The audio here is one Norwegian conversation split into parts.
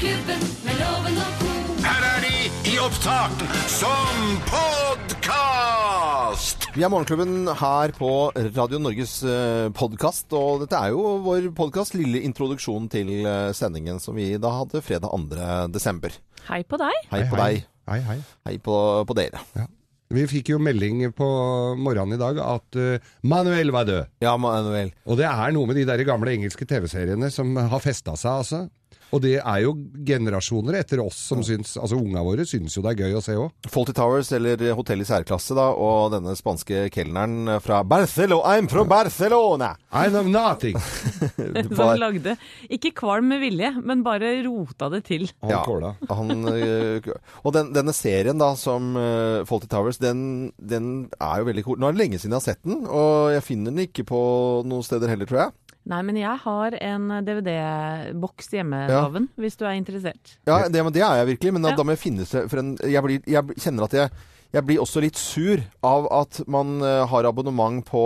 Morgenklubben med loven og ko. Her er de i opptak som podkast! Vi er Morgenklubben her på Radio Norges podkast, og dette er jo vår podkast lille introduksjon til eh, sendingen som vi da hadde fredag 2. desember. Hei på deg. Hei på deg. Hei, hei. Hei på, på dere. Vi fikk jo melding på morgenen i dag at uh, Manuel var død. Ja, Manuel. Og det er noe med de der gamle engelske TV-seriene som har festa seg, altså. Og det er jo generasjoner etter oss som syns Altså unga våre syns jo det er gøy å se òg. Faulty Towers, eller Hotell i særklasse, da, og denne spanske kelneren fra Barcelona. I'm from Barcelona! I know nothing! Som lagde Ikke kvalm med vilje, men bare rota det til. Han Ja. kåla. Han, øh, og den, denne serien da, som uh, Faulty Towers, den, den er jo veldig cool. Nå er det lenge siden jeg har sett den, og jeg finner den ikke på noen steder heller, tror jeg. Nei, men jeg har en DVD-boks hjemme, Loven, hvis du er interessert. Ja, det, det er jeg virkelig, men da, Ja. da må jeg finne seg for en Jeg, blir, jeg kjenner at jeg, jeg blir også litt sur av at man eh, har abonnement på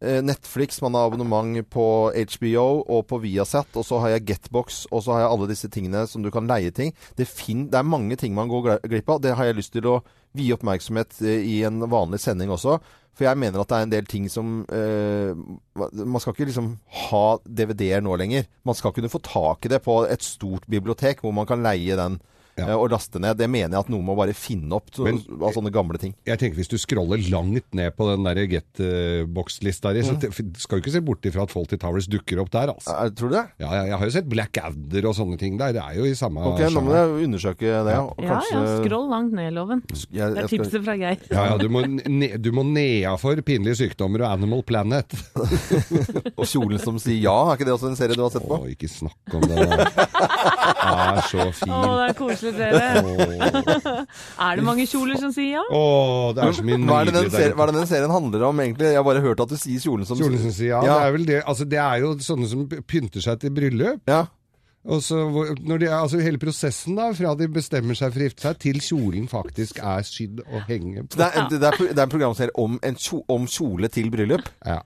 Netflix, man har abonnement på HBO og på Viasat, og så har jeg Getbox, og så har jeg alle disse tingene som du kan leie ting. Det, det er mange ting man går glipp av. Det har jeg lyst til å vie oppmerksomhet eh, i en vanlig sending også. For jeg mener at det er en del ting som eh, Man skal ikke liksom ha DVD-er nå lenger. Man skal kunne få tak i det på et stort bibliotek hvor man kan leie den Ja. eh, og laste ned. Det mener jeg at noen må bare finne opp så, Men- av sånne gamle ting. Jeg tenker Hvis du scroller langt ned på den der Get-box-lista di, så skal du ikke se bort ifra at Fawlty Towers dukker opp der. altså. Er, tror du det? Ja, jeg, jeg har jo sett Black Adder og sånne ting der. Det er jo i samme Ok, nå må jeg undersøke det. og Ja, kanskje- ja, skroll langt ned, Loven. Jeg, Det er skal, tipset fra Geir. Ja, ja, du må, ne du må nedafor pinlige sykdommer og Animal Planet. og Kjolen som sier ja, er ikke det også en serie du har sett på? Å, ikke snakk om det. Det er så Å, fint. det er koselig, dere. Er det mange kjoler som sier ja? Å, det er så mye Hva er, det den nydelig ser, hva er det den serien handler om, egentlig? Jeg har bare hørt at du sier Kjolen som Kjolen som sier ja, Ja. Det er vel det. Altså, det er jo sånne som pynter seg til bryllup. Ja. Og så, når de, altså Hele prosessen da, fra de bestemmer seg for å gifte seg, til kjolen faktisk er sydd og henger på. Det er, det, er, det er en programserie om, en om kjole til bryllup. Ja.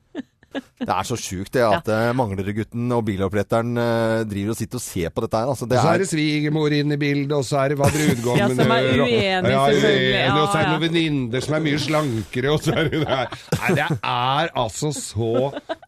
Det er så sjukt det at ja. Manglerudgutten og biloppretteren eh, driver og sitter og ser på dette her. Altså, det Og så er det svigermor inn i bildet, og så er det hva brudgommen Ja, som er uenig, ja, selvfølgelig. Ja, og så er det noen venninner som er mye slankere, og så er det der. Nei, det er altså så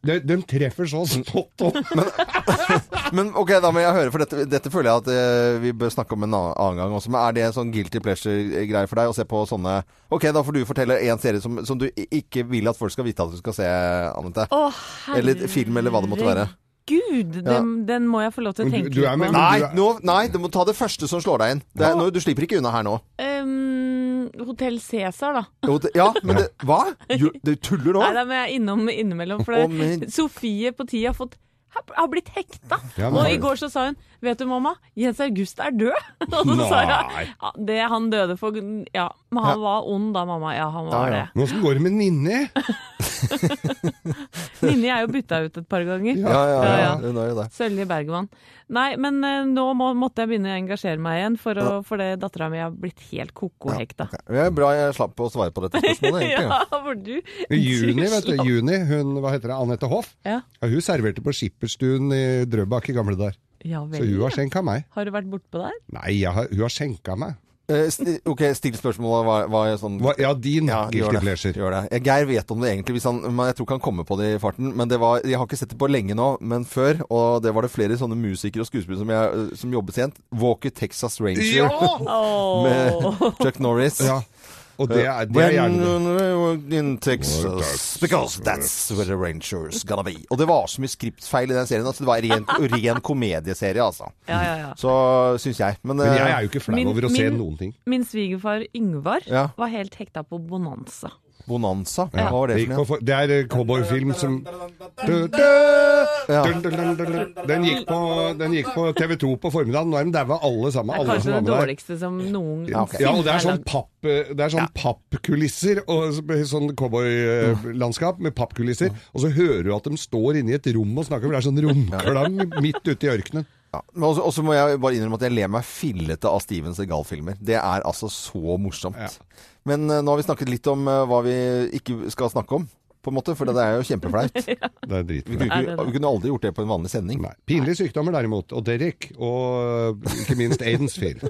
De, de treffer så spot on. Men ok, da må jeg høre, for dette, dette føler jeg at eh, vi bør snakke om en annen annen gang også. Men er det en sånn guilty pleasure-greie for deg å se på sånne Ok, da får du fortelle en serie som, som du i- ikke vil at folk skal vite at du skal se, Anette. Å, Eller film, eller hva det måtte være. Gud, den, den må jeg få lov til å Men du- tenke du er litt med- på. Nei, du er- nå, nei, du må ta det første som slår deg inn. Det er, nå, du slipper ikke unna her nå. Um, Hotell Cæsar, da. Jo, det, ja, men det, hva? Jo, du tuller nå? Nei, da må jeg innom innimellom. For Å, det, men- Sofie på ti har fått har har blitt hekta. Ja, men og i går så sa hun Vet du, mamma, Jens August er død. og så sa jeg ja, det han døde for Ja, men han var ond da, mamma. Ja, han var Ja, ja. Nå skal går det med Ninni? det. Ninni er jo bytta ut et par ganger. Ja, ja, ja. Ja, ja. Hun er jo det. Sølje Bergman. Nei, men uh, nå må, måtte jeg begynne å engasjere meg igjen, for, å, for det dattera mi har blitt helt ko-ko hekta. Ok. Det er bra jeg slapp å svare på dette spørsmålet, egentlig. Ja, for du I juni, vet du. Juni, hun, hva heter det, Anette Hoff? Ja, Ja, hun serverte på Skipperstuen i Drøbak i gamle dager. ja Så hun har skjenka meg. Har du vært bortpå der? Nei, jeg har, hun har skjenka meg. Eh, ok, still spørsmålet. Hva, hva er sånn Hva, ja, din Ja, gjør guilty det. pleasure. Gjør det. Geir vet om det egentlig, hvis han, men jeg tror ikke han kommer på det i farten. Men det var, jeg har ikke sett det på lenge nå, men før, og det var det flere sånne musikere og skuespillere som, jeg, som jobbet sent. Walker Texas Ranger ja! med Chuck Norris. Ja, og det er, det er gjerne in Texas, because that's where the Rangers gonna be. Og det var så mye skriptfeil i den serien. Altså det var ren, ren komedieserie, altså. Ja, ja, ja. Så syns jeg. Men, Men jeg eh, er jo ikke flau over å se noen ting. Min svigerfar Yngvar Ja. var helt hekta på Bonanza. Bonanza, hva var det for noe? for- det er eh, cowboyfilm som Ja. Den gikk på, den gikk på TV2 på formiddagen. Nå er de daua alle sammen. Det er kanskje det der. dårligste som noen Ja, okay. Ja, og det er sånn papp, eh, det er sånn pappkulisser, og sånn cowboylandskap med pappkulisser. Og så hører du at de står inne i et rom og snakker, for det er sånn romklang midt ute i ørkenen. Ja. Også, også må jeg bare innrømme at jeg ler meg fillete av Steven Segal-filmer. Det er altså så morsomt. Ja. Men uh, nå har vi snakket litt om uh, hva vi ikke skal snakke om. på en måte, for det er jo kjempeflaut. Det er Vi kunne, det det? vi kunne aldri gjort det på en vanlig sending. Nei. Pinlige sykdommer derimot, og Derek, og ikke minst Aidensfield.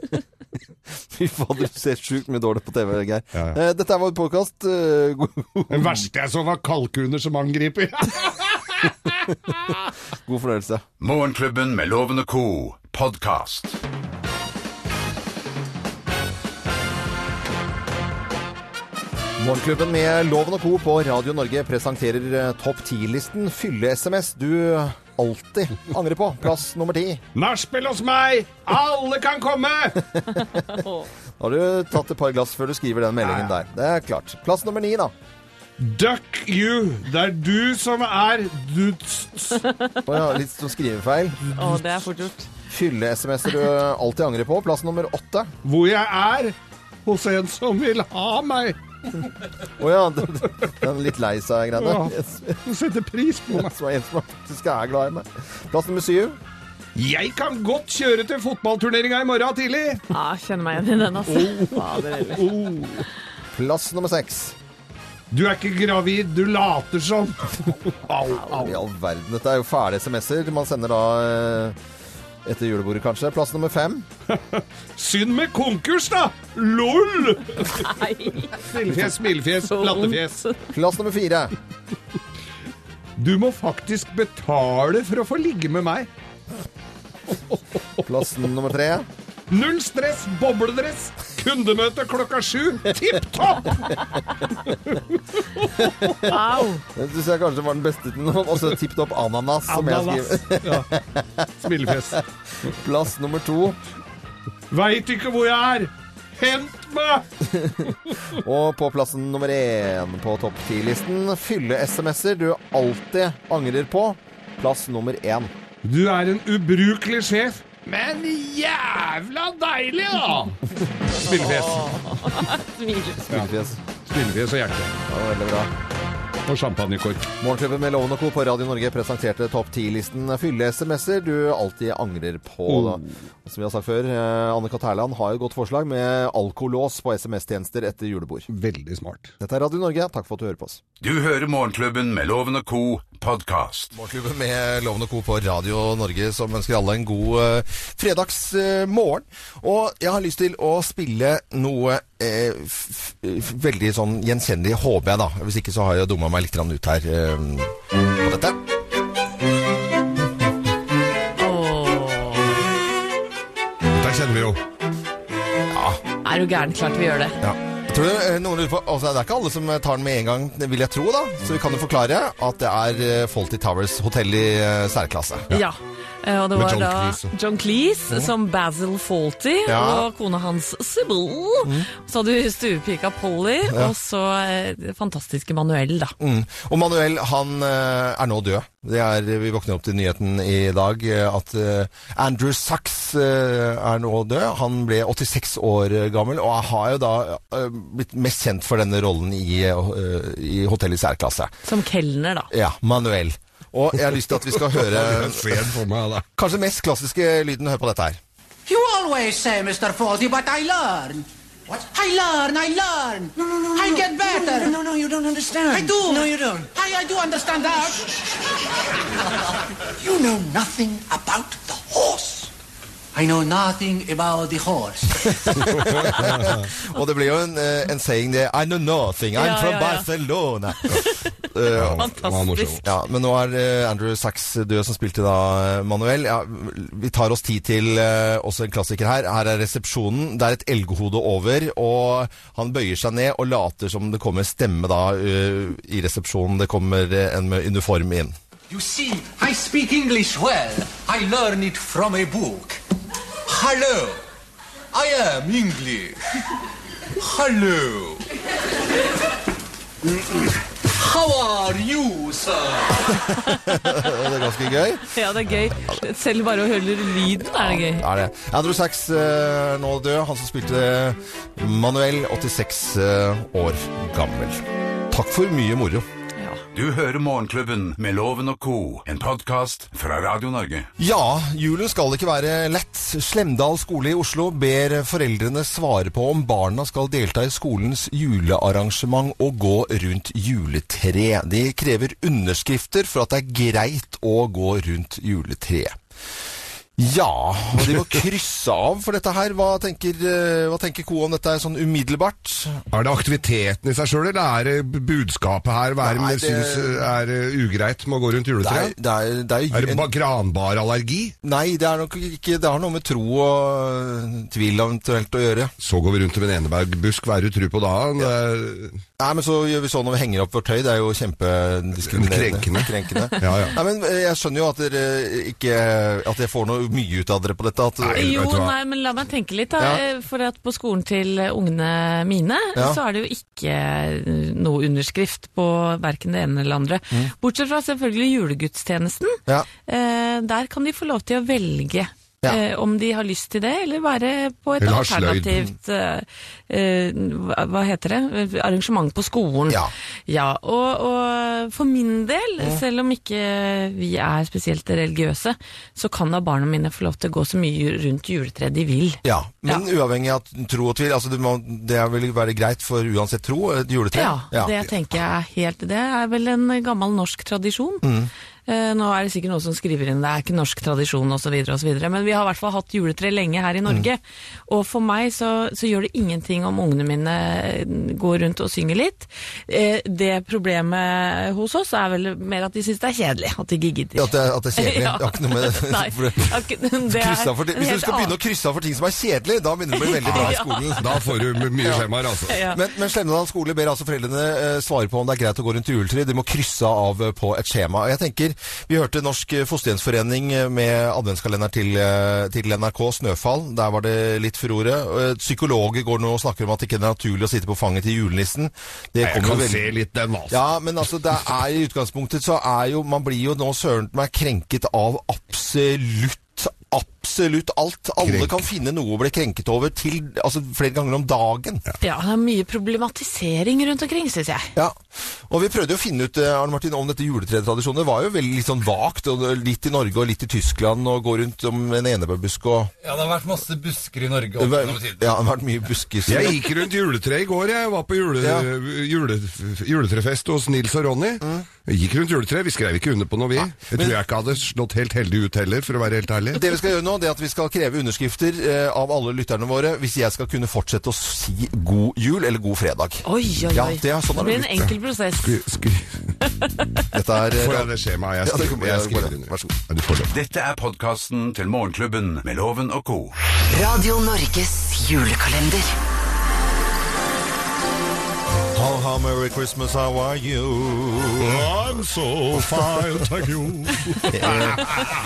Fy fader, du ser sjukt mye dårlig på TV, Geir. Ja, ja. uh, Dette er vår podkast. Den verste jeg så var kalkuner som angriper. God fornøyelse. Morgenklubben med Loven og co. podkast. Morgenklubben med Loven og Co. på Radio Norge presenterer eh, topp 10-listen Fylle-SMS du alltid angrer på. Plass nummer ti. Nachspiel hos meg! Alle kan komme! Da har du tatt et par glass før du skriver den meldingen der. Det er klart. Plass nummer ni, da. Duck you! Det er du som er duts. Å ja, litt sånn skrivefeil. Å, det er fort gjort. Fylle-SMS-er du alltid angrer på. Plass nummer åtte. Hvor jeg er hos en som vil ha meg. Å ja, den den litt lei seg-greiene. Ja. Yes. Som setter pris på meg. Som er en som faktisk er glad i meg. Plass nummer syv. Jeg kan godt kjøre til fotballturneringa i morgen tidlig. Ja, kjenner meg igjen i den, altså. Fader heller. Oh. Plass nummer seks. Du er ikke gravid, du later som. Au, au. I all verden. Dette er jo fæle SMS-er man sender da eh, etter julebordet, kanskje. Plass nummer fem. Synd med konkurs, da! LOL! Nei. Smilefjes, smilefjes, latterfjes. Plass nummer fire. Du må faktisk betale for å få ligge med meg. Plass nummer tre. Null stress, bobledress, kundemøte klokka sju. Tipp topp! Au. Det syns jeg kanskje var den beste til noen. Og så tipp topp ananas, som jeg skriver. Ja. Smilefjes. Plass nummer to. Veit ikke hvor jeg er. Hent meg! Og på plassen nummer én på topp ti-listen fylle-SMS-er du alltid angrer på. Plass nummer én. Du er en ubrukelig sjef, men jævla deilig, da! Smilefjes. Smilefjes. Smilefjes og hjerte. Ja, veldig bra. Og champagnekork. Morgenklubben med Loven og Co. på Radio Norge presenterte topp 10-listen fylle-SMS-er du alltid angrer på. Da. Som vi har sagt før, eh, Anne-Kat. Hærland har jo godt forslag med alkolås på SMS-tjenester etter julebord. Veldig smart. Dette er Radio Norge. Takk for at du hører på oss. Du hører Morgenklubben med Loven og co. podkast. Morgenklubben med Loven og Co. på Radio Norge som ønsker alle en god uh, fredagsmorgen. og jeg har lyst til å spille noe eh, veldig sånn gjenkjennelig, håper jeg da. Hvis ikke så har jeg dumma meg litt ut her eh, på dette. Dette kjenner vi jo. Ja. Er du gæren? Klart vi gjør det. Ja. Jeg tror du noen lurer på, altså Det er ikke alle som tar den med en gang, vil jeg tro. da Så vi kan jo forklare at det er Faulty Fawlty Towers hotell i eh, særklasse. Ja. ja. Og det var John da Cleese. John Cleese som Basil Fawlty Ja. og kona hans Sybil. Så hadde du stuepika Polly, og så eh, det fantastiske Manuel, da. Mm. Og Manuel han eh, er nå død. Det er, vi våkner opp til nyheten i dag eh, at eh, Andrew Sachs eh, er nå død. Han ble 86 år gammel og har jo da eh, blitt mest kjent for denne rollen i, eh, i Hotell i særklasse. Som kelner, da. Ja, Manuel. Og jeg har lyst til at vi skal høre kanskje mest klassiske lyden. Hør på dette her. You always say, Mr. Faulty, but I learn. What? I learn, I learn. No, no, no. I get better. No, no, you don't understand. I do. No, you don't. I, I do understand that. you know nothing about the horse. I know nothing about the horse. Og det blir jo en, eh, en saying det I know nothing, I'm Ja, from ja, ja. Barcelona. Morsomt. Fantastisk. Ja, men nå er uh, Andrew Sachs død, som spilte da Manuel. Ja, vi tar oss tid til uh, også en klassiker her. Her er resepsjonen. Det er et elghode over, og han bøyer seg ned og later som det kommer stemme da i resepsjonen. Det kommer en med uniform inn. you see, I speak English well. I learn it from a book. Hello. I am English. Hello. How are you, sir? Det er ganske gøy. Ja, det er gøy. Selv bare å høre lyden er det gøy. Er det. Andrew Sachs eh, nå død. Han som spilte Manuel, 86 eh, år gammel. Takk for mye moro. Du hører Morgenklubben med Loven og co., en podkast fra Radio Norge. Ja, julen skal ikke være lett. Slemdal skole i Oslo ber foreldrene svare på om barna skal delta i skolens julearrangement og gå rundt juletre. De krever underskrifter for at det er greit å gå rundt juletreet. Ja, og de må krysse av for dette her. Hva tenker, eh, hva tenker Co om dette er sånn umiddelbart? Er det aktiviteten i seg sjøl, eller er det budskapet her hva er det syns er eh, ugreit med å gå rundt Det er, det er, det er, Er det granbarallergi? Nei, det er nok ikke Det har noe med tro og tvil eventuelt å gjøre. Så går vi rundt med en enebergbusk, hva er det du tror på da? Er- Nei, men så gjør vi sånn når vi henger opp vårt tøy. Det er jo kjempediskriminerende. Krenkende. Krenkende. Ja, ja. Nei, men eh, jeg skjønner jo at dere ikke At jeg får noe mye ut av dere på dette. At, Nei, Jo, nei, men la meg tenke litt, da. Ja. Eh, For at på skolen til ungene mine, Ja. så er det jo ikke eh, noe underskrift på verken det ene eller andre. Bortsett fra selvfølgelig julegudstjenesten. Mm. Ja. Eh, der kan de få lov til å velge. Ja. Eh, om de har lyst til det, eller være på et alternativt eh, eh, hva, heter det? Arrangement på skolen. Ja. Ja, og, og for min del, selv om ikke vi er spesielt religiøse, så kan da barna mine få lov til å gå så mye rundt juletreet de vil. ja, Men uavhengig av tro og tvil, altså det, må, det vil være greit for uansett tro, et juletre? Ja, det tenker jeg er helt Det er vel en gammel norsk tradisjon. Eh, nå er det sikkert noen som skriver inn det er ikke norsk tradisjon osv., men vi har i hvert fall hatt juletre lenge her i Norge. Og for meg så, så gjør det ingenting om ungene mine eh, går rundt og synger litt. Eh, det problemet hos oss er vel mer at de syns det er kjedelig, at de ikke gidder. Ja, At det, at det er kjedelig? Ja. Det har ikke noe med Nei, det- er for, Hvis du skal begynne å krysse av for ting som er kjedelig, da begynner det å bli veldig bra i Ja. skolen. Da får du mye skjemaer, altså. Ja. Men, men Slemdal skole ber altså foreldrene eh, svare på om det er greit å gå rundt juletre. De må krysse av eh, på et skjema. Og jeg tenker, Vi hørte Norsk Fosterhjemsforening med adventskalender til, eh, til NRK, 'Snøfall'. Der var det litt furore. Eh, Psykologer går nå og snakker om at det ikke er naturlig å sitte på fanget til julenissen. Det Jeg kan vel... se litt den, altså. Ja, men altså, det er i utgangspunktet så er jo Man blir jo nå søren meg krenket av absolutt Absolutt alt. Alle Krenk. kan finne noe å bli krenket over til, altså flere ganger om dagen. Ja, det er mye problematisering rundt omkring, syns jeg. Ja, og vi prøvde jo å finne ut eh, Arne Martin, om dette juletretradisjonen. Det var jo veldig litt sånn vagt, og litt i Norge og litt i Tyskland, og gå rundt om en enebærbusk og Ja, det har vært masse busker i Norge. Ja, opp det gjennom tiden. har vært mye busker. Jeg gikk rundt juletreet i går. Jeg var på jule, Ja. jule, juletrefest hos Nils og Ronny. Jeg gikk rundt juletreet. Vi skrev ikke under på noe, vi. Jeg tror jeg ikke hadde slått helt heldig ut heller, for å være helt ærlig. Det vi skal gjøre nå, det er at vi skal kreve underskrifter eh, av alle lytterne våre hvis jeg skal kunne fortsette å si god jul eller god fredag. Oi, oi, oi. Ja, det er sånn det blir er en enkel prosess. Skru, skru. Dette er eh, får jeg det skjemaet? Jeg Ja, det kommer- skriver vær så god. Det. Dette er podkasten til Morgenklubben med Loven og co. Radio Norges julekalender. Ha, ha, Merry Christmas, how are you? I'm so fine, thank you.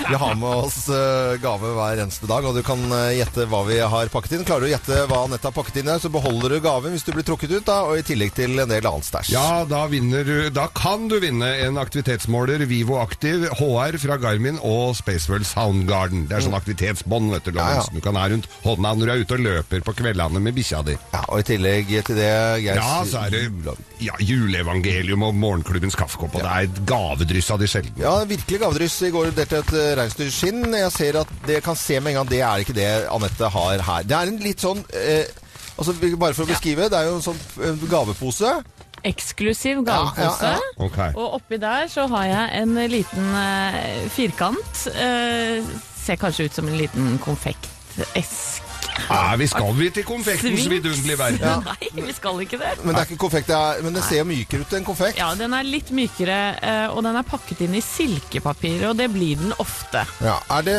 Vi har med oss eh, gave hver eneste dag, og du kan eh, gjette hva vi har pakket inn. Klarer du å gjette hva Anette har pakket inn her, så beholder du gaven hvis du blir trukket ut, da, og i tillegg til en del annen stæsj. Ja, da, vinner du, da kan du vinne en aktivitetsmåler Vivo Aktiv, HR fra Garmin og Spaceworld Soundgarden. Det er sånn aktivitetsbånd vet du, Ja, ja. Lorentzen. du kan ha rundt hånda når du er ute og løper på kveldene med bikkja di. Ja, og i tillegg til det Geir Ja, så er det ja, juleevangelium og morgenklubbens kaffekopp, og det er et gavedryss av de sjeldne. Ja, virkelig gavedryss. I går delte et uh, reinsdyrskinn. Jeg ser at det kan se med en gang det er ikke det Anette har her. Det er en litt sånn eh, Altså, Bare for å beskrive, det er jo en sånn eh, gavepose. Eksklusiv Ja, gavepose. ja, Ok. Og oppi der så har jeg en liten eh, firkant. Eh, ser kanskje ut som en liten konfektesk. Ja, vi skal vi til konfektens Sphinx. vidunderlige verden. Nei, vi skal ikke det. Men det er ikke konfekt, det er, men det ser mykere ut enn konfekt. Ja, den er litt mykere, eh, og den er pakket inn i silkepapir, og det blir den ofte. Ja, er det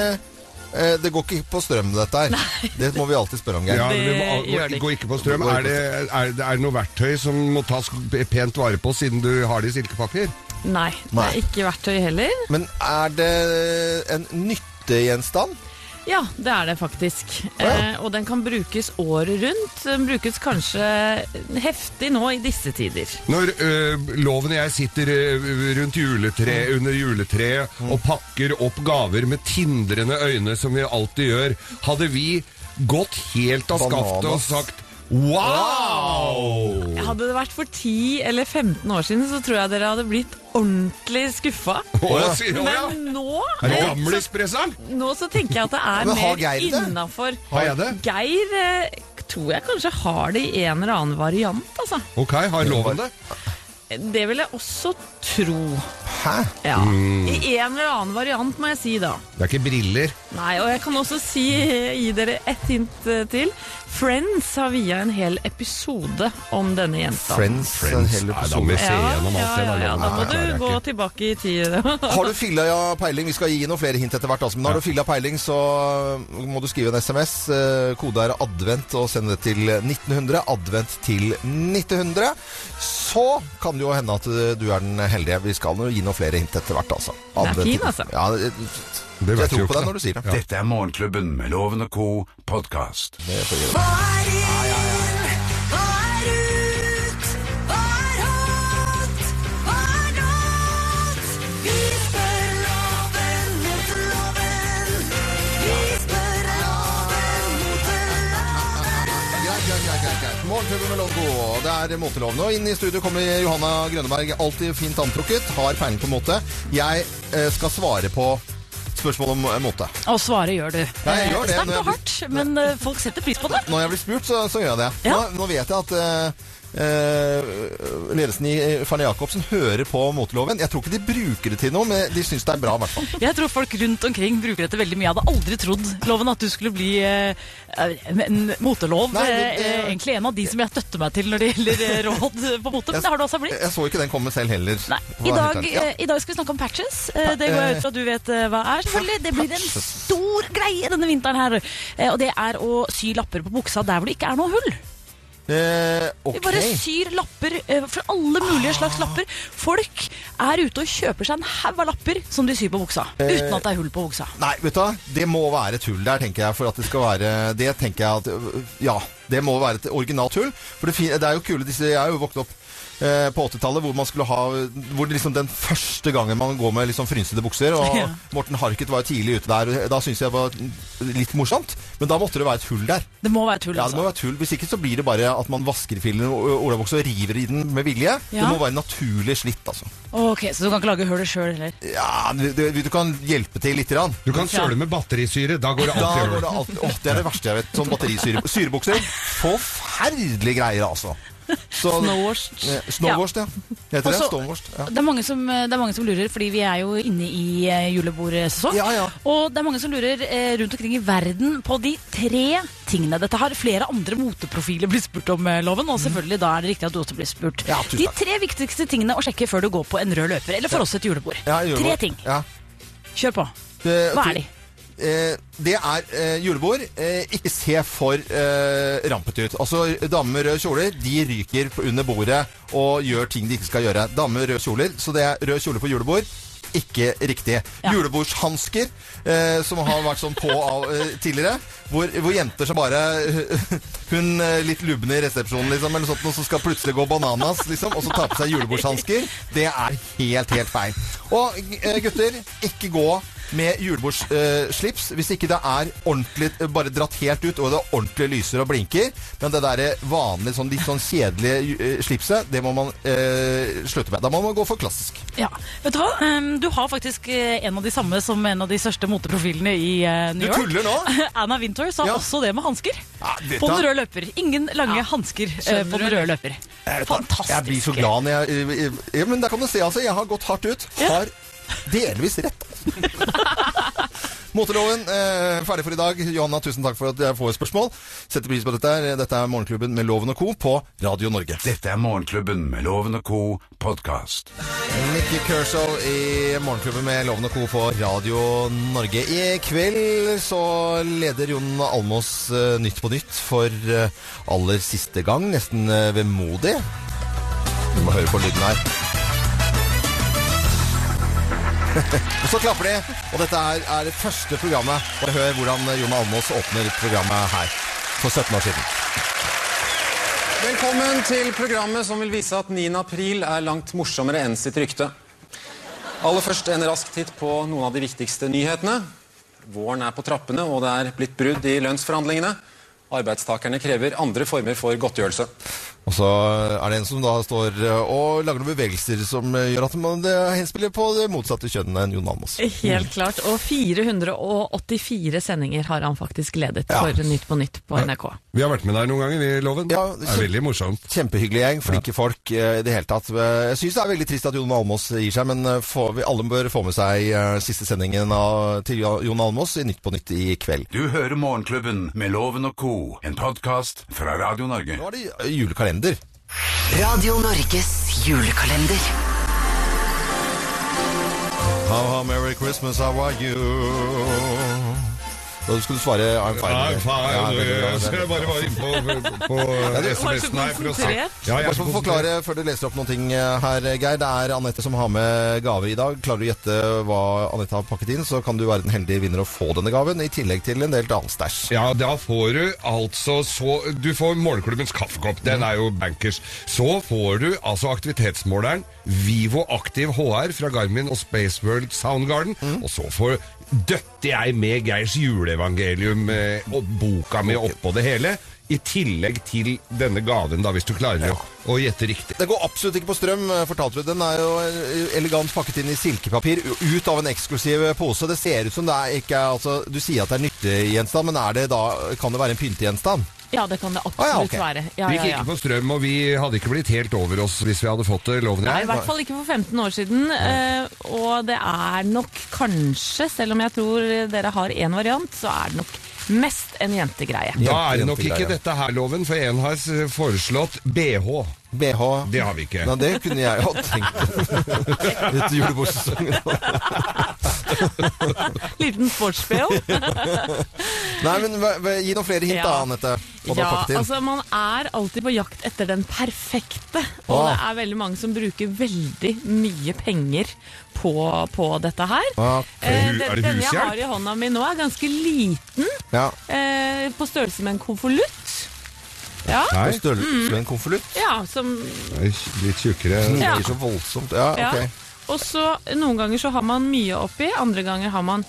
eh, Det går ikke på strøm, dette her. Det må vi alltid spørre om, Geir. Ja, Det det går, ikke. på strøm. Er det, er, det, er noe verktøy som må tas pent vare på siden du har det i silkepapir? Nei, det er ikke verktøy heller. Men er det en nyttegjenstand? Ja, det er det faktisk. ja. Eh, og den kan brukes året rundt. Den brukes kanskje heftig nå i disse tider. Når øh, Loven og jeg sitter ø, rundt juletre, under juletreet og pakker opp gaver med tindrende øyne, som vi alltid gjør, hadde vi gått helt av skaftet og sagt Wow! Hadde det vært for 10 eller 15 år siden, så tror jeg dere hadde blitt ordentlig skuffa. Å, ja, sier å, ja. Men nå, Er det gamlispresseren? nå så tenker jeg at det er Men har mer Geir det? innafor. Har jeg det? Geir eh, tror jeg kanskje har det i en eller annen variant, altså. Ok, har loven det? Det vil jeg også tro. Hæ? Ja. Mm. I en eller annen variant, må jeg si da. Det er ikke briller. Nei, og jeg kan også si, gi dere ett hint eh, til. Friends har via en hel episode om denne jenta. Friends, en hel Nei, da må vi episode. se Ja, gjennom alt det. ja, ja, da må du gå ikke. tilbake i tid. Har du filla peiling? Vi skal gi noen flere hint etter hvert. Altså. Men har du filla peiling, så må du skrive en SMS. Eh, Kode er advent og sende det til 1900. Advent til 1900. Så kan det jo hende at eh, du er den heldige. Vi skal gi noen flere hint etter hvert, altså. er Advent fin, altså. Ja, det- Det jeg tror på deg når du sier det. Dette er Morgenklubben med Loven og co. podkast. Det får gjøre. Morgenklubben med Logo, det er moteloven. Og inn i studio kommer Johanna Grønneberg, alltid fint antrukket, har peiling på mote. Jeg eh, skal svare på spørsmål om eh, mote. Og svare gjør du. Nei, jeg gjør det, Sterkt og hardt, men eh, folk setter pris på det. Når jeg blir spurt, så, så gjør jeg det. Ja. Nå, nå vet jeg at eh, ledelsen i Farne Jacobsen hører på moteloven. Jeg tror ikke de bruker det til noe, men de syns det er bra, i hvert fall. Jeg tror folk rundt omkring bruker dette veldig mye. Jeg hadde aldri trodd, Loven, at du skulle bli eh, en motelov. Nei, det- eh, egentlig en av de som jeg støtter meg til når det gjelder eh, råd på mote. Men det har du altså blitt. Jeg så ikke den komme selv heller. Nei. I dag. Ja. eh, I dag skal vi snakke om patches. Eh, Det går jeg ut fra at du vet eh, hva er. selvfølgelig. Det blir en stor greie denne vinteren her. Eh, Og det er å sy lapper på buksa der hvor det ikke er noe hull. Eh, Vi bare syr lapper eh, for alle mulige slags lapper. Folk er ute og kjøper seg en haug av lapper som de syr på buksa. Uten at det er hull på buksa. Nei, vet du hva? Det må være et hull der, tenker jeg. For at det skal være Det tenker jeg at Ja, det må være et originalt hull. For det, det er jo kule disse Jeg er jo vokst opp eh, på 80-tallet hvor man skulle ha Hvor det liksom den første gangen man går med liksom frynsede bukser. Og Ja. Morten Harket var jo tidlig ute der. Da syntes jeg det var litt morsomt. Men da måtte det være et hull der. Det må være tull, Ja, det må altså. være tull. Hvis ikke så blir det bare at man vasker filen og olabuksa og river i den med vilje. Det må være naturlig slitt, altså. Ok, Så du kan ikke lage hullet sjøl heller? Ja, du, du, du kan hjelpe til lite grann. Du kan søle med batterisyre. Da går det Da alltid går over. det alt Åh, det er det verste jeg vet. Sånn batterisyre. Syrebukser. Forferdelige greier, altså. Snowwashed. Eh, Snowwashed, ja. Heter det? Også- Snowwashed. Ja. Det er, mange som, det er mange som lurer, fordi vi er jo inne i eh, julebordsesong. Ja, ja. Og det er mange som lurer eh, rundt omkring i verden på de tre tingene. Dette har flere andre moteprofiler blitt spurt om, eh, Loven. Og selvfølgelig da er det riktig at du også blir spurt. De tre viktigste tingene å sjekke før du går på en rød løper, eller for oss et julebord. Gjør tre ting. Ja. Kjør på. Hva er de? Eh, det er eh, julebord. Eh, ikke se for eh, rampete ut. Altså, Damer med røde kjoler de ryker under bordet og gjør ting de ikke skal gjøre. Damer med røde kjoler, så det er rød kjole på julebord. Ikke riktig. Ja. Julebordshansker, eh, som har vært sånn på av eh, tidligere. Hvor, hvor jenter som bare Hun litt lubne i resepsjonen, liksom, eller sånt, og så skal plutselig gå bananas, liksom, og så ta på seg julebordshansker. Det er helt, helt feil. Og gutter, ikke gå med julebordsslips hvis ikke det er ordentlig eh, bare dratt helt ut og det ordentlig lyser og blinker. Men det der vanlige, sånn, litt sånn kjedelige eh, slipset, det må man eh, slutte med. Da må man gå for klassisk. Ja, vet Du hva? Um, du har faktisk eh, en av de samme som en av de største moteprofilene i New New Du tuller nå? Anna Wintour sa Ja. også det med hansker. Ja, på den røde løper. Ingen lange hansker eh, på den røde løper. Fantastisk. Jeg blir så glad når jeg eh, eh, ja, Men der kan du se, altså. Jeg har gått hardt ut. Har delvis rett. Moteloven eh, ferdig for i dag. Johanna, tusen takk for at jeg får spørsmål. Setter pris på dette. Dette er Morgenklubben med Loven og Co. på Radio Norge. Dette er Morgenklubben med Loven og co. podkast. Nikki Kershaw i Morgenklubben med Loven og Co. på Radio Norge. I kveld så leder Jon Almås eh, Nytt på Nytt for eh, aller siste gang. Nesten eh, vemodig. Vi må høre på lyden her. Og så klapper de, og dette er, er det første programmet. Og hør hvordan Jon Almås åpner programmet her for 17 år siden. Velkommen til programmet som vil vise at 9. april er langt morsommere enn sitt rykte. Aller først en rask titt på noen av de viktigste nyhetene. Våren er på trappene, og det er blitt brudd i lønnsforhandlingene. Arbeidstakerne krever andre former for godtgjørelse. Og så er det en som da står eh, og lager noen bevegelser som eh, gjør at man eh, henspiller på det motsatte kjønnet enn Jon Almaas. Helt klart. Og 484 sendinger har han faktisk ledet Ja. for Nytt på Nytt på NRK. Vi har vært med der noen ganger, vi, Loven. Ja, det er veldig morsomt. Kjempehyggelig gjeng, flinke folk i det hele tatt. Jeg syns det er veldig trist at Jon Almaas gir seg, men får, vi alle bør få med seg siste sendingen av, til Jon Almaas i Nytt på Nytt i kveld. Du hører Morgenklubben med Loven og co., en podkast fra Radio Norge. Nå er det eh, julekalender. Radio Norges julekalender. How, how Merry Christmas, how are you? Da skulle du svare I'm fine. Ja, fine. Ja, jeg skal bare være inne på, på du- SMS-en her for å se. Ja, jeg Bare for å forklare før du leser opp noen ting eh, her, Geir. Det er Anette som har med gave i dag. Klarer du å gjette hva Anette har pakket inn, så kan du være den heldige vinner og få denne gaven, i tillegg til en del annen stæsj. Ja, da får du altså så Du får Målklubbens kaffekopp. Den er jo bankers. Så får du altså aktivitetsmåleren Vivo Aktiv HR fra Garmin og Spaceworld Soundgarden. Og så får døtter jeg med Geirs juleevangelium eh, og boka mi oppå det hele. I tillegg til denne gaven, da, hvis du klarer å, å gjette riktig. Det går absolutt ikke på strøm, eh, fortalte du. Den er jo eh, elegant pakket inn i silkepapir, ut av en eksklusiv pose. Det ser ut som det er ikke er- altså, Du sier at det er nyttegjenstand, men er det da, kan det være en pyntegjenstand? Ja, det kan det absolutt Ah, ja, okay. være. Ja, Vi gikk ja. ikke på strøm, og vi hadde ikke blitt helt over oss hvis vi hadde fått det. Loven Nei, i hvert fall ikke for 15 år siden. Uh, og det er nok kanskje, selv om jeg tror dere har én variant, så er det nok mest en jentegreie. Da er det nok ikke dette her, Loven, for en har foreslått BH. BH Det har vi ikke. Nei, det kunne jeg ha tenkt etter julebordsesongen. Liten sports-BH. Nei, men gi noen flere hint da, Ja. Anette. Du har Ja, altså man er alltid på jakt etter den perfekte. Og Ah. det er veldig mange som bruker veldig mye penger på, på dette her. Ah, Eh, den- er det Denne jeg har i hånda mi nå er ganske liten. Ja. Eh, på størrelse med en konvolutt. Ja, Nei, størrelse med en konvolutt. ja, som litt tjukkere. Ja. Ikke så voldsomt. Ja, ja. ok. Og så noen ganger så har man mye oppi, andre ganger har man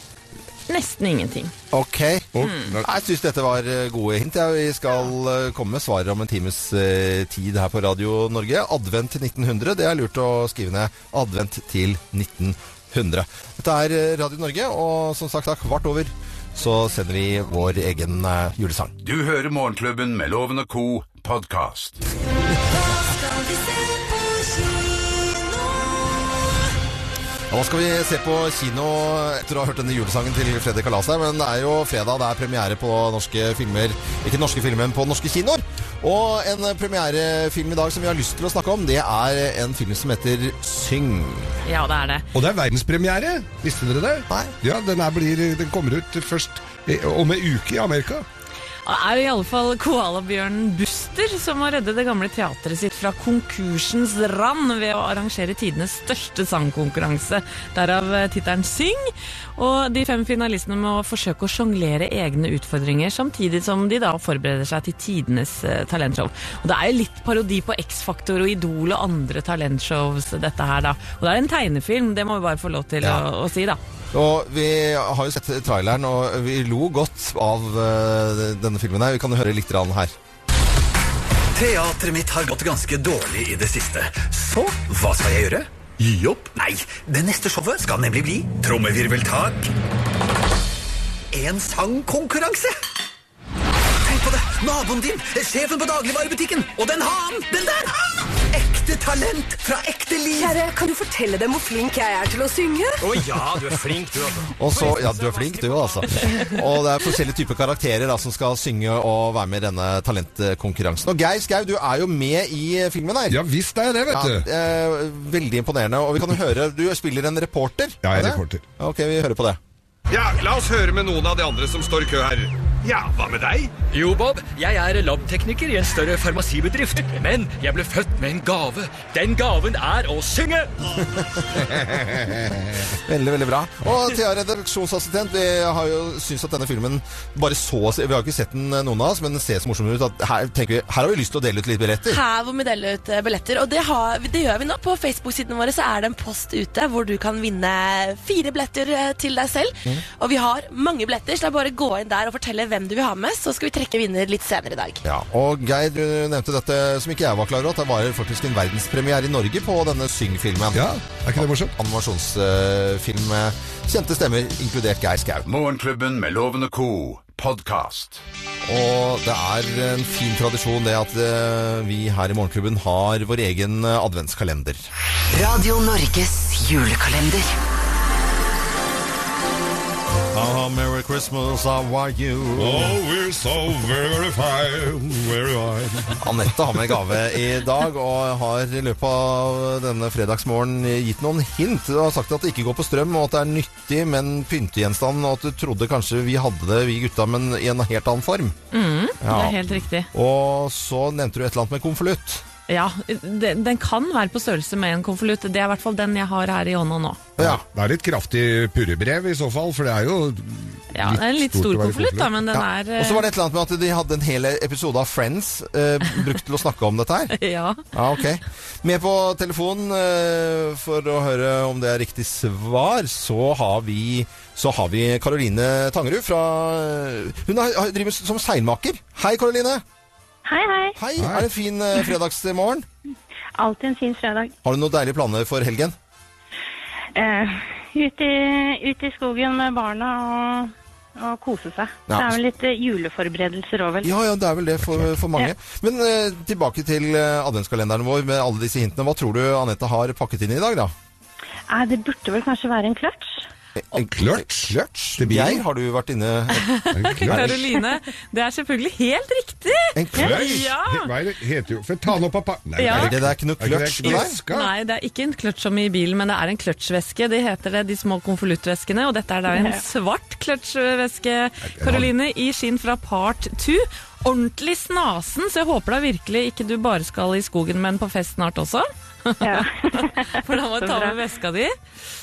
nesten ingenting. Ok. Mm. Jeg syns dette var eh, gode hint. Vi skal eh, komme med svaret om en times eh, tid her på Radio Norge. Advent til 1900. Det er lurt å skrive ned. Advent til 1900. Dette er Radio Norge, og som sagt, kvart over så sender vi vår egen eh, julesang. Du hører Morgenklubben med Loven og co. podkast. Nå skal vi se på kino etter å ha hørt denne julesangen til Fredrik Kalas her, men det er jo fredag, det er premiere på norske filmer, ikke norske filmer, men på norske kinoer. Og en premierefilm i dag som vi har lyst til å snakke om, det er en film som heter Syng. Ja, det er det. Og det er verdenspremiere! Visste dere det? Nei. Ja, den, er, blir, den kommer ut først om en uke i Amerika. Det er i alle fall koalabjørnen Buster som må redde det gamle teatret sitt fra konkursens rand ved å arrangere tidenes største sangkonkurranse, derav eh, tittelen Syng. Og de fem finalistene må forsøke å sjonglere egne utfordringer, samtidig som de da forbereder seg til tidenes eh, talentshow. Og det er jo litt parodi på X-Faktor og Idol og andre talentshows, dette her, da. Og det er en tegnefilm, det må vi bare få lov til Ja. å, å si, da. Og vi har jo sett traileren, og vi lo godt av eh, denne filmen her. Vi kan høre litt her. Teatret mitt har gått ganske dårlig i det siste. Så hva skal jeg gjøre? Gi opp? Nei, det neste showet skal nemlig bli trommevirveltak. En sangkonkurranse. Tenk på det! Naboen din, sjefen på dagligvarebutikken, og den hanen, den der! Ekte talent fra ekte liv. Kjære, kan du fortelle dem hvor flink jeg er til å synge? Å ja, du er flink, du altså. Og så, ja, du er flink du altså. Og det er forskjellige typer karakterer da, som skal synge og være med i denne talentkonkurransen. Og Geir Skau, du er jo med i filmen her. Ja visst er jeg det, vet Ja, du. eh, veldig imponerende. Og vi kan jo høre, du spiller en reporter. Ja, jeg er reporter. Ok, vi hører på det. Ja, La oss høre med noen av de andre som står i kø her. Ja, hva med deg? Jo, Bob, jeg er labtekniker i en større farmasibedrift. Men jeg ble født med en gave. Den gaven er å synge! Veldig, veldig bra. Og Thea, redaksjonsassistent, vi har jo syntes at denne filmen bare så Vi har jo ikke sett den, eh, noen av oss, men den ser så morsom ut at her, tenker vi, her har vi lyst til å dele ut litt billetter. Her hvor vi deler ut eh, billetter, og det, har, det gjør vi nå. På Facebook-siden vår så er det en post ute hvor du kan vinne fire billetter eh, til deg selv. Og vi har mange billetter, så det er bare å gå inn der og fortelle hvem hvem du vil ha med, så skal vi trekke vinner litt senere i dag. Ja, og Geir, du nevnte dette som ikke jeg var klar over, at det var faktisk en verdenspremiere i Norge på denne Syng-filmen. Ja, er ikke det morsomt? Animasjonsfilm med kjente stemmer, inkludert Geir Skau. Morgenklubben med Lovende Co. Podcast. Og det er en fin tradisjon det at eh, vi her i Morgenklubben har vår egen eh, adventskalender. Radio Norges julekalender. Ah, Merry Christmas, how are you? Oh, we're so very fine, very fine. Anette har med gave i dag, og har i løpet av denne fredagsmorgenen gitt noen hint. Du har sagt at det ikke går på strøm, og at det er nyttig, men pyntegjenstand, og at du trodde kanskje vi hadde det, vi gutta, men i en helt annen form. Mm, Det er helt riktig. Og så nevnte du et eller annet med konvolutt. Ja, Den kan være på størrelse med en konvolutt. Det er i hvert fall den jeg har her i hånda nå. Ja. Det er litt kraftig purrebrev i så fall, for det er jo Ja, Det er en litt stor konvolutt, da, men den Ja. er Og så var det et eller annet med at de hadde en hel episode av Friends eh, brukt til å snakke om dette her. eh, Ja. Ja, ok. Med på telefonen for å høre om det er riktig svar, så har vi så har vi Karoline Tangerud fra Hun har, har- driver som seilmaker. Hei, Karoline. Hei, hei. Hei. Er det en fin eh, fredagsmorgen? Alltid en fin fredag. Har du noen deilige planer for helgen? Eh, ut, i, ut i skogen med barna og, og kose seg. Ja. Det er vel litt eh, juleforberedelser òg, vel. Ja, ja, det er vel det for, for mange. Men eh, tilbake til eh, adventskalenderen vår med alle disse hintene. Hva tror du Anette har pakket inn i dag, da? Eh, det burde vel kanskje være en clutch? En Til bilen? Geir, har du vært inne Karoline, det er selvfølgelig helt riktig! En kløtsj? Ja. Hva er det heter jo For ta den opp, pappa. Nei, Ja. er Det er ikke noe Er ikke det kløtsj deg? veska? Nei, det er ikke en kløtsj som i bilen, men det er en kløtsjveske. Det heter det, de små konvoluttveskene. Og dette er da en svart kløtsjveske, Karoline, i skinn fra Part 2. Ordentlig snasen, så jeg håper da virkelig ikke du bare skal i skogen, men på fest snart også. For da må du ta med veska di.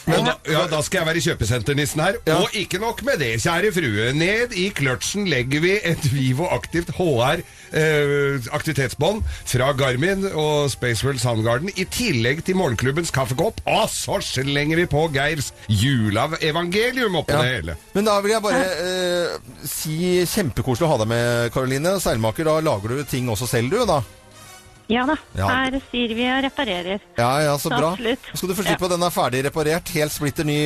Men da, ja, da skal jeg være kjøpesenternissen her. Og ikke nok med det, kjære frue. Ned i kløtsjen legger vi et Vivo Aktivt HR eh, aktivitetsbånd fra Garmin og Spaceworld Soundgarden, i tillegg til morgenklubbens kaffekopp. Og så slenger vi på Geirs juleevangelium oppå Ja. det hele. Men da vil jeg bare eh, si kjempekoselig å ha deg med, Karoline. Seilmaker, da lager du ting også selv, du, da? Ja da. Ja. Her sier vi og reparerer. Ja, ja, så bra. Absolutt. Skal du få slippe på den er ferdig reparert. Helt splitter ny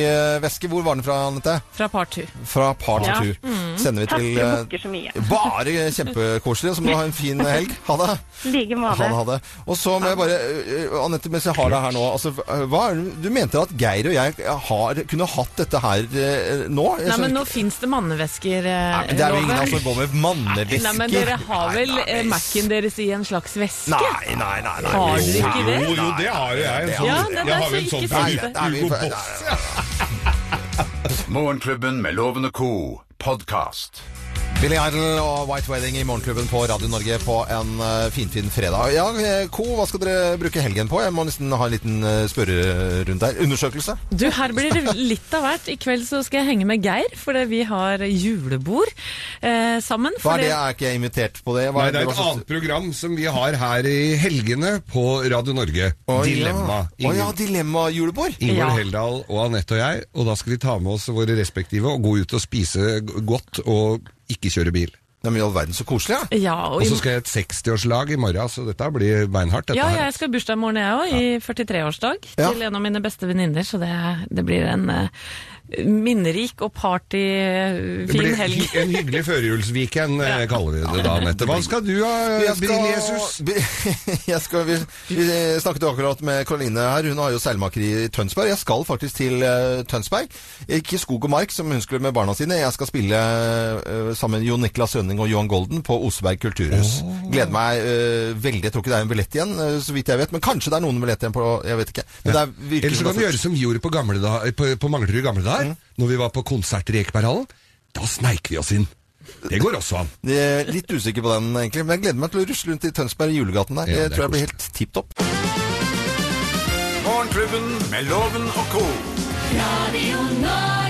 veske. Hvor var den fra, Anette? Fra Partu. Fra Partu. Ja. 2. Mm. Sender vi til Takk, eh, bukker så mye. Bare kjempekoselig. Så må du ha en fin helg. Ha det. Like måte. ha det. Og så må jeg bare Annette, Anette, mens jeg har deg her nå altså, hva er Du mente at Geir og jeg har, kunne hatt dette her eh, nå? Jeg Nei, men nå fins det mannevesker. eh, Nei, men det er jo ingen som går med mannevesker. Nei, men dere har vel eh, Mac-en deres i en slags veske? Nei, nei, nei. nei. Har du ikke det? Jo, jo, det har jo jeg. En sånn, Ja, det jeg har jo en sånn fra. Nei, Hugo Boss. Morgenklubben med Lovende Co. podkast. Billy Idol og White Wedding i Morgenklubben på Radio Norge på en finfin finfin fredag. Ja, eh, Co, hva skal dere bruke helgen på? Jeg må nesten ha en liten spørre spørrerunde her. Undersøkelse? Du, her blir det litt av hvert. I kveld så skal jeg henge med Geir, fordi vi har julebord eh, sammen. Hva er det? Jeg er ikke invitert på det. Hva Nei, det er et annet program som vi har her i helgene på Radio Norge. Å, Dilemma. Ja. Å ja, Dilemma-julebord. Ingvar Ja. Heldal og Anette og jeg, og da skal vi ta med oss våre respektive og gå ut og spise godt og ikke kjøre bil. Nei, men i all verden, så koselig, ja. Ja, og Og så skal jeg et 60-årslag i morgen, så dette blir beinhardt. Dette ja, jeg skal ha bursdag i morgen, jeg òg. I 43-årsdag. Ja. Til en av mine beste venninner. Så det, det blir en eh, minnerik og partyfin blir helg. en hyggelig førjulsweekend, ja. kaller vi det da, Anette. Hva skal du ha, jeg skal, Jesus? Jeg skal, vi, vi snakket jo akkurat med Karoline her. Hun har jo seilmakeri i Tønsberg. Jeg skal faktisk til eh, Tønsberg. Ikke skog og mark, som hun skulle med barna sine. Jeg skal spille eh, sammen med Jon Niklas Sønning og Johan Golden på Oseberg kulturhus. Gleder meg uh, veldig. Jeg tror ikke det er en billett igjen, eh, så vidt jeg vet. Men kanskje det er noen billett igjen på Jeg vet ikke. Men det er virkelig Eller så kan vi gjøre som vi gjorde på, gamle da, på, på Manglerud i gamle dager, når vi var på konserter i Ekeberghallen. Da sneik vi oss inn. Det går også an. Er litt usikker på den, egentlig. Men jeg gleder meg til å rusle rundt i Tønsberg i julegaten der. Ja, er tror jeg blir helt tipp topp. Morgenklubben med Loven og Co. Radio Norge.